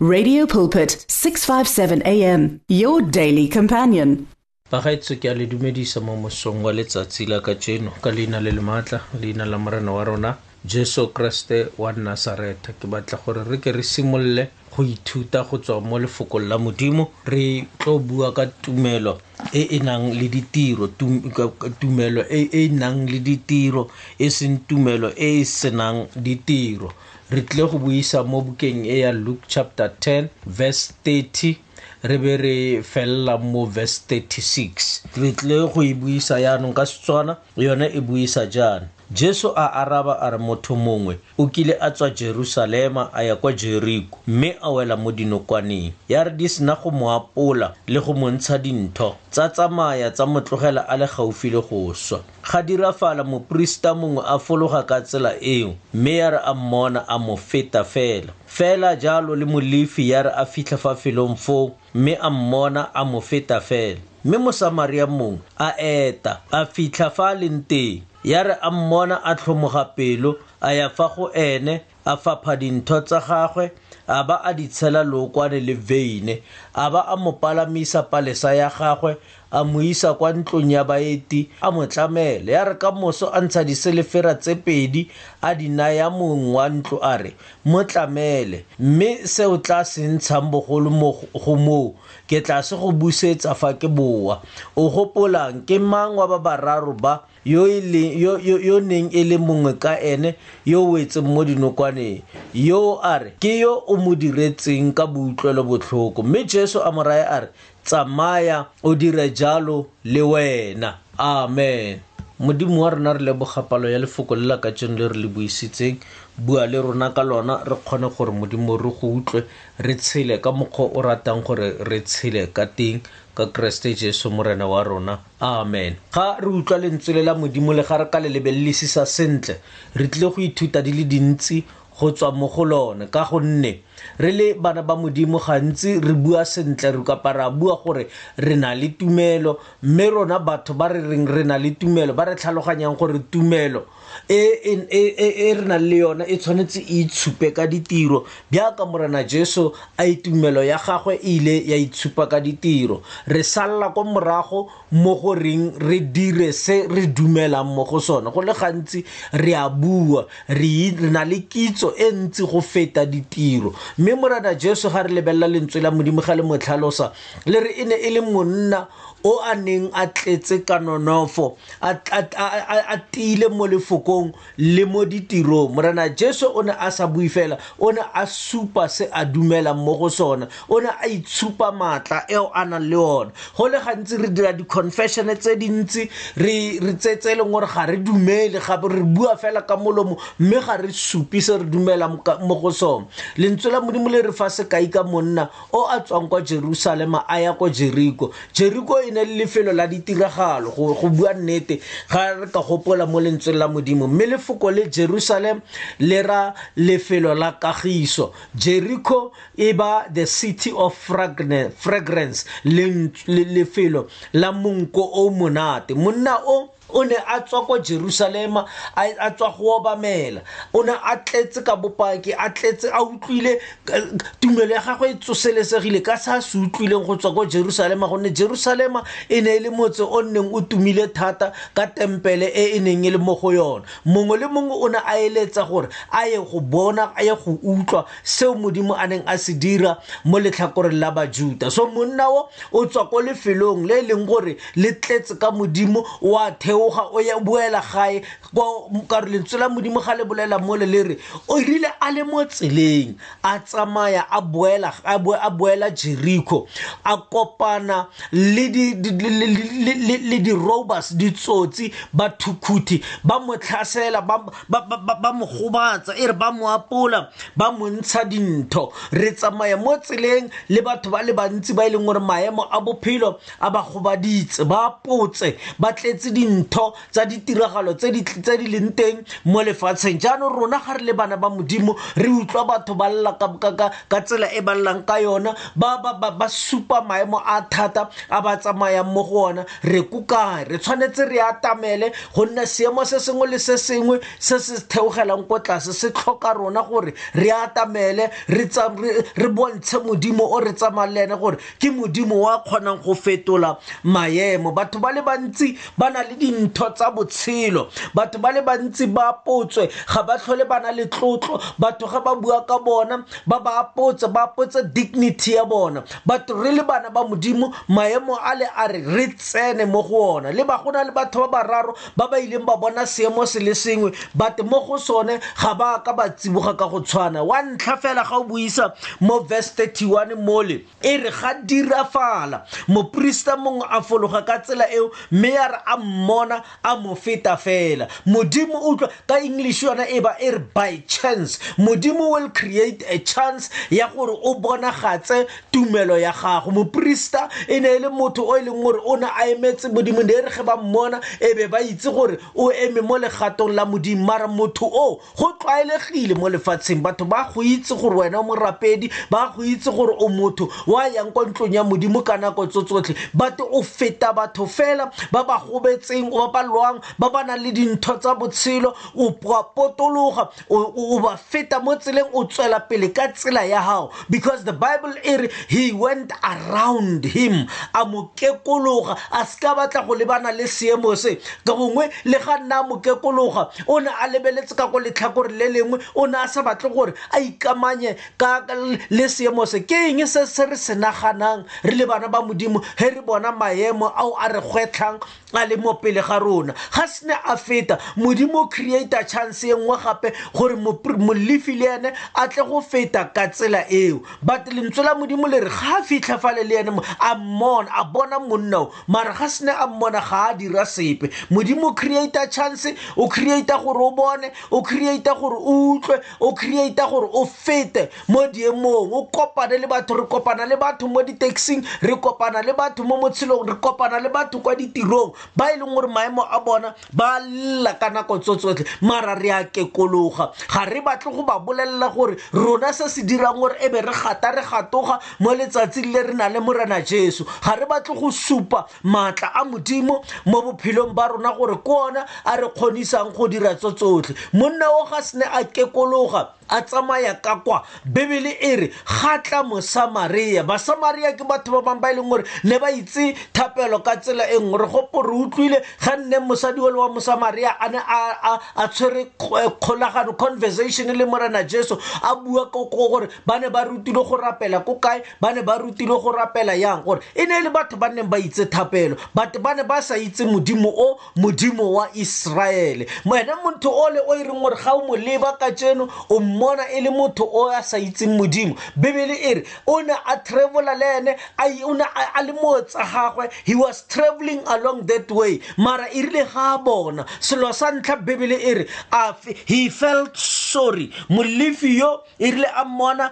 Radio Pulpit 657 AM your daily companion bagaetso ke a le dumedisa mo mosong wa letsatsi la ka tseno ka leina le le maatla leina la morena wa rona jesu kriste wa nasaretha ke batla gore re ke re simolole go ithuta go tswa mo lefokong la modimo re tlo bua ka tumelo e e nang le ditiro tumelo e e nang le ditiro e seng tumelo e e senang ditiro re tlile go buisa mo bukeng e ya luke chapter 10 verse 30 re be re felela mo verse 36 re tlile go e buisa yaanong ka setswana yone e buisa jaana jesu a araba a re motho mongwe o kile a tswa jerusalema a ya kwa jeriko mme a wela mo dinokwaneng ya re di sena go mo apola le go mo ntsha dintho tsa tsamaya tsa mo tlogela a le gaufi le go swa Ga dirafala moprista mongwe a fologa ka tsela eo, mme ya re a mmona a mo feta fela. Fela jalo le Molefi ya re a fitlha fa felong foo, mme a mmona a mo feta fela. Mme Mosamaria mongwe a eta, a fitlha fa a leng teng, ya re a mmona a tlhomoga pelo, a ya fa go ene, a fapha dintho tsa gagwe a ba a di tshela lookwane le veine a ba a mo palamisa palesa ya gagwe a mo isa kwa ntlong ya baeti a mo tlamele ya re ka moso a ntsha diselefera tse pedi a di naya mong wa ntlo a re mo tlamele mme se o tla se ntshang bogolo mo go moo ke tla se go busetsa fa ke boa o gopolang ke mang wa ba bararo ba yo e leng- yo- yo- yo neng e le mongwe ka ene yo o wetseng mo dinokwaneng yo a re ke yo o mo diretseng ka boutlwelo botlhoko mme jesu a mo raya a re tsamaya o dire jalo le wena amen modimo wa rona re leboga palo ya lefoko le la kajeno le re le buisitseng bua le rona ka lona re kgone gore modimo re go utlwe re tshele ka mokgwa o ratang gore re tshele ka teng ka keresete jesu morena wa rona amen ga re utlwa lentswele la modimo le ga re ka le lebelelesisa sentle re tlile go ithuta di le dintsi go tswa mo go lone ka gonne re le bana ba modimo gantsi re bua sentle re kapa ra bua gore re na le tumelo mme rona batho ba re reng re na le tumelo ba re tlhaloganyang gore tumelo e, e, e, e re nang le yone e tshwanetse e itshupe ka ditiro jaaka morena jesu a itumelo ya gagwe e ile ya itshupa ka ditiro re salela kwa morago mo go reng re dire se re dumelang mo go sone go le gantsi re a bua re na le kitso e ntsi go feta ditiro mme morena jesu ga re lebelela lentswe la modimo ga le motlhalosa le re e ne e le monna o a neng a tletse ka nonofo a tiile mo lefokong le mo ditirong morena jesu o ne a sa bui fela o ne a supa se a dumelang mo go sona o ne a itshupa maatla eo a nang le ona go le gantsi re dira di-confession tse dintsi re tsetse e leng gore ga re dumele gape re bua fela ka molomo mme ga re supi se re dumelang mo go sone lentswe la modimo le re fa sekai ka monna o a tswang kwa jerusalema a ya kwa jeriko jeriko e ne le lefelo la ditiragalo go bua nnete ga re ka gopola mo lentsweng la modimo mme lefoko le jerusalem le ra lefelo la kagiso jeriko e ba the city of fragrance lefelo la monko o monate monna o o ne a tswa kwa jerusalema a tswa go obamela o ne a tletse ka bopaki a tletse a utlwile tumelo ya gagwe e tsoselesegile ka se a se utlwileng go tswa kwa jerusalema gonne jerusalema e ne e le motse o nneng o tumile thata ka tempele e e neng e le mo go yona mongwe le mongwe o ne a eletsa gore a ye go bona a ye go utlwa seo modimo a neng a se dira mo letlhakoreng la bajuta so monna o o tswa ko lefelong le e leng gore le tletse ka modimo wa theoga o ya boela gae karo lentswe la modimo ga le bolela mole le re o rile a le mo tseleng a tsamaya a boela a boela jericho a kopana le di-robers ditsotsi ba thukhuthi ba mo tlhasela ba mo gobatsa e re ba mo apola ba mo ntsha dintho re tsamaya mo tseleng le batho ba le bantsi ba e leng gore maemo a bophelo a ba gobaditse ba potse ba tletse dintho tsa ditiragalo tse di leng teng mo lefatsheng jaanong rona ga re le bana ba modimo re utlwa batho ba lela ka tsela e ba lelang ka yona ba supa maemo a thata a ba tsamayang mo go ona re kokang re tshwanetse re atamele go nna seemo se sengwe le se sengwe se se theogelang ko tlase se tlhoka rona gore re atamele re bontshe modimo o re tsamaya le ene gore ke modimo wa kgonang go fetola maemo batho ba le bantsi ba na le dintho tsa botshelo batho ba le bantsi ba apotswe ga ba tlhole ba na le tlotlo batho ga ba bua ka bona ba ba apotse ba apotse dignity ya bona batho re le bana ba modimo maemo a le a re re tsene mo go ona le ba go na le batho ba bararo ba ba ileng ba bona seemo se le sengwe but mo go sone ga ba ka ba tsiboga ka go tshwana wa ntlha fela ga o buisa mo verse 31 mole e re ga dirafala moporista mongwe a fologa ka tsela eo mme ya re a mmona a mo feta fela modimo utlwa ka english yona e ba e re by chance modimo will create a chance ya gore o bonagatse tumelo ya gago moporista e ne e le motho o e leng gore o ne a emetse modimo ne e re ge ba mmona e be ba itse gore o eme mo legatong la modimo mara motho o go tlwaelegile mo lefatsheng batho ba go itse gore wena o morapedi ba go itse gore o motho wa yang kwa ntlong ya modimo ka nako tso tsotlhe but o feta batho fela ba ba gobetseng ba ba lwang ba ba nang le dintho tsa botshelo o potologa o ba feta mo tseleng o tswela pele ka tsela ya gago because the bible e re he went around him a mo kekologa a se ka batla go lebana le seemo se ka gongwe le ga nna a mo kekologa o ne a lebeletse ka go letlhakore le lengwe o ne a sa batle gore a ikamanye ka le seemo se ke eng se se re se naganang re le bana ba modimo ge re bona maemo ao a re gwetlhang a le mo pele ga rona ga se ne a feta modimo creator chance e nngwe gape gore molefi le ene a tle go feta ka tsela eo but lentswe la modimo le re ga a fitlha fale le ene a mmona a bona monna o mara ga se ne a mmona ga a dira sepe modimo creator chance o creator gore o bone o creator gore o utlwe o creator gore o fete mo diemong o kopane le batho re kopana le batho mo di-taxing re kopana le batho mo motshelong re kopana le batho kwa ditirong ba e leng gore maemo a bona ba lela ka nako tso tsotlhe mara re a kekologa ga re batle go ba bolelela gore rona se se dirang gore e be re gata re gatoga mo letsatsing le re na le morena jesu ga re batle go supa maatla a modimo mo bophelong ba rona gore ke ona a re kgonisang go dira tso tsotlhe monna o ga se ne a kekologa a tsamaya ka kwa bebele e re ga tla mosamaria basamaria ke batho ba bangwe ba e leng gore ne ba itse thapelo ka tsela e nngwe re gopore utlwile ga nne mosadi ole wa mosamaria a ne a tshwere eh, kgolagano conversation le morena jesu a bua ko gore ba ne ba rutile go rapela ko kae ba ne ba rutile go rapela yang gore e ne e le batho ba neng ba itse thapelo but ba ne ba sa itse modimo o modimo wa iseraele wena motho ole o e reng gore ga o mo leba ka tseno o mmona e le motho o a sa itseng modimo bibele e re o ne a traveler le ene o ne a le moo tsa gagwe he was traveling along that way mara e rile ga a bona selo sa ntlha bibele e re he felt sorry molefi yo e rile a mmona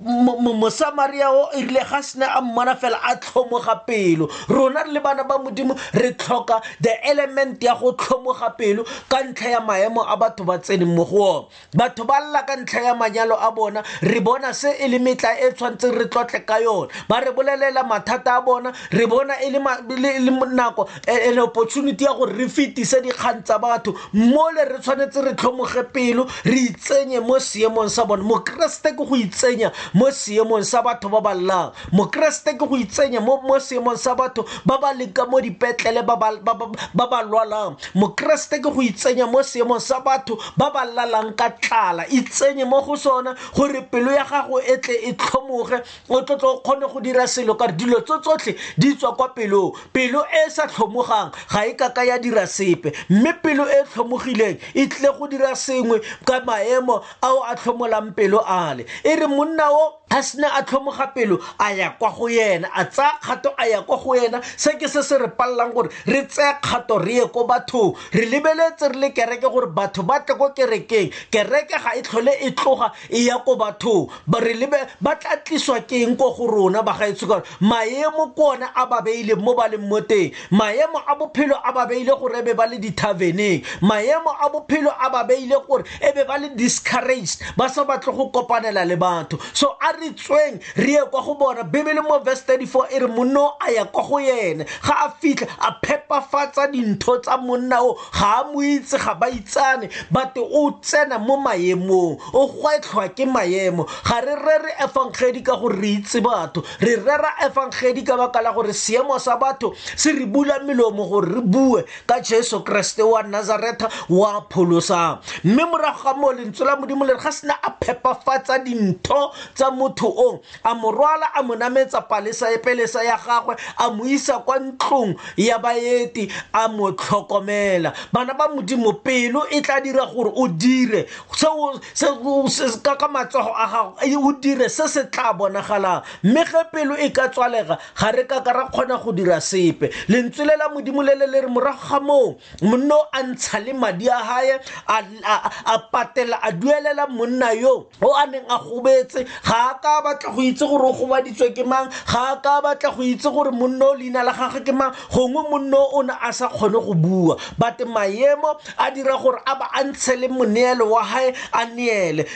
mosamaria o e rile ga sene a mmona fela a tlhomoga pelo rona re le bana ba modimo re tlhoka the element ya go tlhomoga pelo ka ntlha ya maemo a batho ba tseneng mo go one batho ba lla ka ntlha ya manyalo a bona re bona se e le metla e tshwanetseng re tlotle ka yone ba re bolelela mathata a bona re bona e le nako e, an opportunity ya gore re fetise dikgang tsa batho mole re tshwanetse re tlhomoge pelo re itsenye mo seemong sa bone mokeresete ke go itsenya mo seemong sa batho ba ba llang mokeresete ke go itsenya mo seemong sa batho ba ba leka mo dipetlele ba ba lwalang mokeresete ke go itsenya mo seemong sa batho ba ba lalang ka tlala itsenye mo go sone gore pelo ya gago e tle e tlhomoge o tlotlo o kgone go dira selo ka dilo tso tsotlhe di tswa kwa pelong pelo e e sa tlhomogang ga e kaka ya dira sepe mme pelo e e tlhomogileng e tlile go dira sengwe ka maemo ao a tlhomolang pelo ale e re monna o a sene a tlhomoga pelo a ya kwa go yena a tsaya kgato a ya kwa go yena se ke se se re palelang gore re tseye kgato re ye ko bathong re lebeletse re le kereke gore batho ba tle ko kerekeng kereke ga e tlhole e tloga e ya ko bathong ba re lebe ba tla tliswa ke eng ko go rona ba gaetsho ka maemo ko one a ba beileng mo ba leng mo teng maemo a bophelo a ba beile gore ebe ba le di-taveneng maemo a bophelo a ba beile gore ebe ba le discouraged ba sa batle go kopanela le batho so a re tsweng re ye kwa go bona bebele mo verse 34 e re monno a ya kwa go yene ga a fitlha a phepafatsa dintho tsa monna o ga a mo itse ga ba itsane bate o tsena mo maemong o gwetlhwa ke maemo ga re rere efangedi ka gore re itse batho re rera efangedi ka baka la gore seemo sa batho se re bula melomo gore re bue ka jesu kreste wa nazaretha wa pholosang mme morago ga moo lentswe la modimo le re ga sena a phepafatsa dintho tsa motho o a mo rwala a mo nametsa palesa e pelesa ya gagwe a mo isa kwa ntlong ya baeti a mo tlhokomela bana ba modimo pelo e tla dira gore o dire ka matsogo a gago e, o dire se se tla bonagalang mme ge pelo e ka tswalega ga re ka ka ra kgona go dira sepe lentswe le la modimo le le le re morago ga moo monna a ntsha le madi a gae a patela a duelela monna yo o a neng a gobetse ga a ka batla go itse gore o gobaditswe ke mang ga a ka batla go itse gore monna o leina la gagwe ke mang gongwe monna o ne a sa kgone go bua but maemo a dira gore a ba a ntshe le moneelo wa gae a neele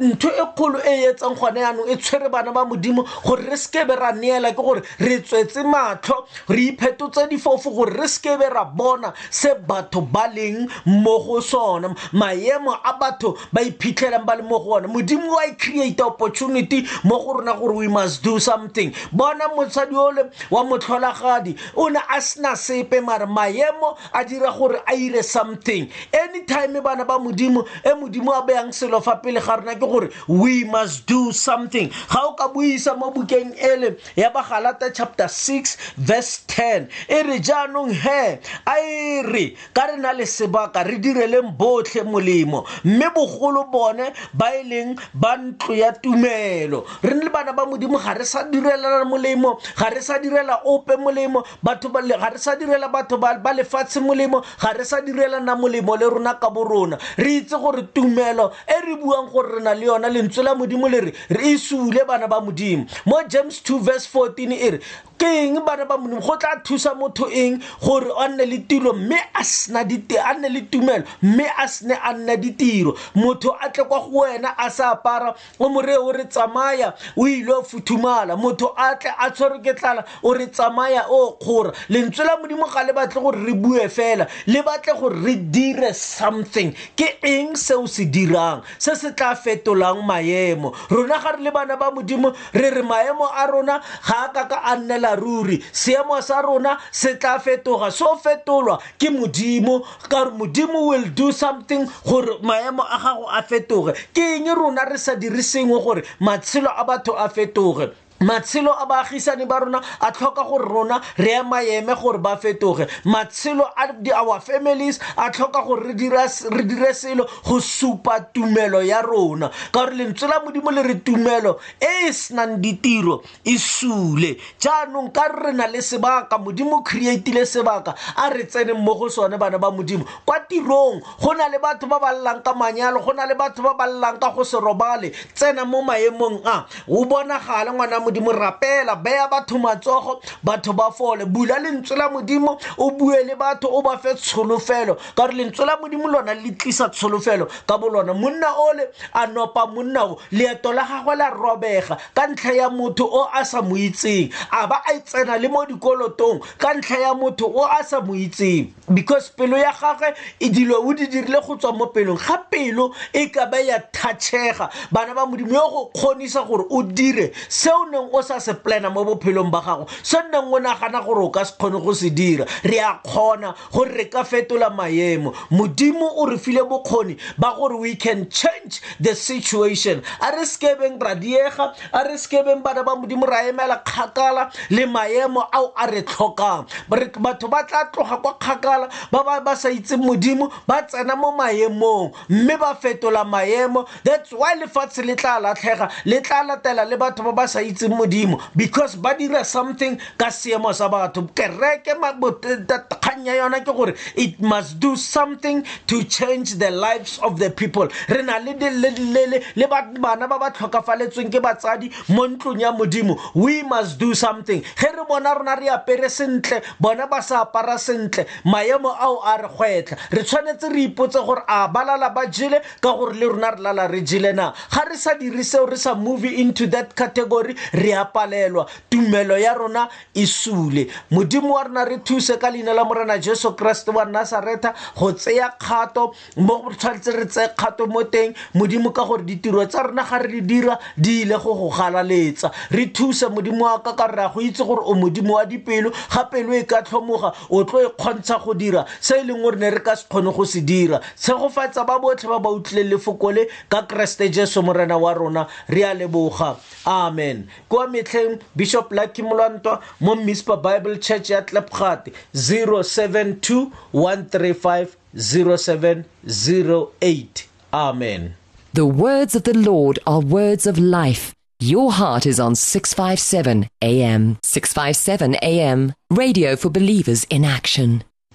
ntho e kgolo e e etsang gone yanong e tshwere bana ba modimo gore re sekebe ra neela ke gore re tswetse matlho re iphetotse difofo gore re sekebe ra bona se batho ba leng mo go sona maemo a batho ba iphitlhelang ba le mo go one modimo wa create opportunity mo go rona gore we must do something bona mosadi ole wa motlholagadi o ne a sena sepe mare maemo a dira gore a ire something anytime bana ba modimo e modimo a beyang selo fa pele ga rona ke gore we must do something ga o ka buisa mo bukeng ele ya bagalata chapter 6 verse 10 e re jaanong he a e re ka re na le sebaka re direleng botlhe molemo mme bogolo bone ba e leng ba ntlo ya tumelo re le bana ba modimo ga re sa direla molemo ga re sa direla ope molemo batho ba ga re sa direla batho ba ba lefatshe molemo ga re sa direla na molemo le rona ka bo rona re itse gore tumelo e re buang gore re na le yona lentswe la modimo le re re e sule bana ba modimo mo james 2 verse 14 e re ke eng bana ba modimo go tla thusa motho eng gore a nne le tilo mme a sena a nne le tumelo mme a sene a nna ditiro motho a tle kwa go wena a sa apara o more o re tsamaya o ile o futhumala motho a tle a tshwerwe ke tlala o re tsamaya o kgora lentswe la modimo ga le batle gore re bue fela le batle gore re dire something ke eng se o se dirang se se tla fetolang maemo rona ga re le bana ba modimo re re maemo a rona ga a ka ka a nnela ruri seemo sa rona se tla fetoga so fetolwa ke modimo ka gore modimo will do something gore maemo a gago a fetoge ke eng rona re sa dire sengwe gore matshelo a batho a fetoge matshelo a baagisane ba rona a tlhoka gore rona re ya maeme gore ba fetoge matshelo a our families a tlhoka gore re dire selo go supa tumelo ya rona ka gore lentswe la modimo le re tumelo e e senang ditiro e sule jaanong ka re na le sebaka modimo creatile sebaka a re tseneng mo go sone bana ba modimo kwa tirong go na le batho ba ba llang ka manyalo go na le batho ba ba llang ka go se robale tsena mo maemong a o bonagale ngwana modimo rapela beya batho matsogo batho ba fole bula lentswe la modimo o bue le batho o ba fe tsholofelo ka re lentswe la modimo lona le tlisa tsholofelo ka bolona monna ole a nopa monna o leeto la gagwe la robega ka ntlha ya motho o a sa mo itseng a ba a tsena le mo dikolotong ka ntlha ya motho o a sa mo itseng because pelo ya gagwe e dilo o di dirile go tswa mo pelong ga pelo e ka ba ya thatšhega bana ba modimo yo go kgonisa gore o dire se o neng o sa se plana mo bophelong ba gago se nneng o nagana gore o ka se kgone go se dira re a kgona gore re ka fetola maemo modimo o re file bokgoni ba gore we can change the situation a re sekebeng ra diega a re sekebeng bana ba modimo ra emela kgakala le maemo ao a re tlhokang batho ba tla tloga kwa kgakala ba ba sa itseng modimo ba tsena mo maemong mme ba fetola maemo that's why lefatshe le tla latlhega le tla latela le batho ba ba sa itseng modimo because ba dira something ka seemo sa batho kereke kgang ya yona ke gore it must do something to change the lives of the people re na le le bana ba ba tlhokafaletsweng ke batsadi mo ntlong ya modimo we must do something ge re bona rona re apere sentle bona ba sa apara sentle maemo ao a re gwetlha re tshwanetse re ipotse gore a ba lala ba jele ka gore le rona re lala re jele na ga re sa dire seo re sa move into that category re a palelwa tumelo ya rona e sule modimo wa rona re thuse ka leina la morena jesu kreste wa nasaretha go tseya kgato mo go tshwanetse re tseye kgato mo teng modimo ka gore ditiro tsa rona ga re di dira di ile go go galaletsa re thuse modimo wa ka ka re a go itse gore o modimo wa dipelo ga pelo e ka tlhomoga o tlo e kgontsha go dira se e leng gore ne re ka se kgone go se dira tshegofatsa ba botlhe ba ba utlwileng lefoko le ka keresete jesu morena wa rona re a leboga amen kwa metlheng bishop lucky molwantwa mo mmispa bible church ya tlepgate 072 135 0708 amen the words of the lord are words of life your heart is on 657 am 657 am radio for believers in action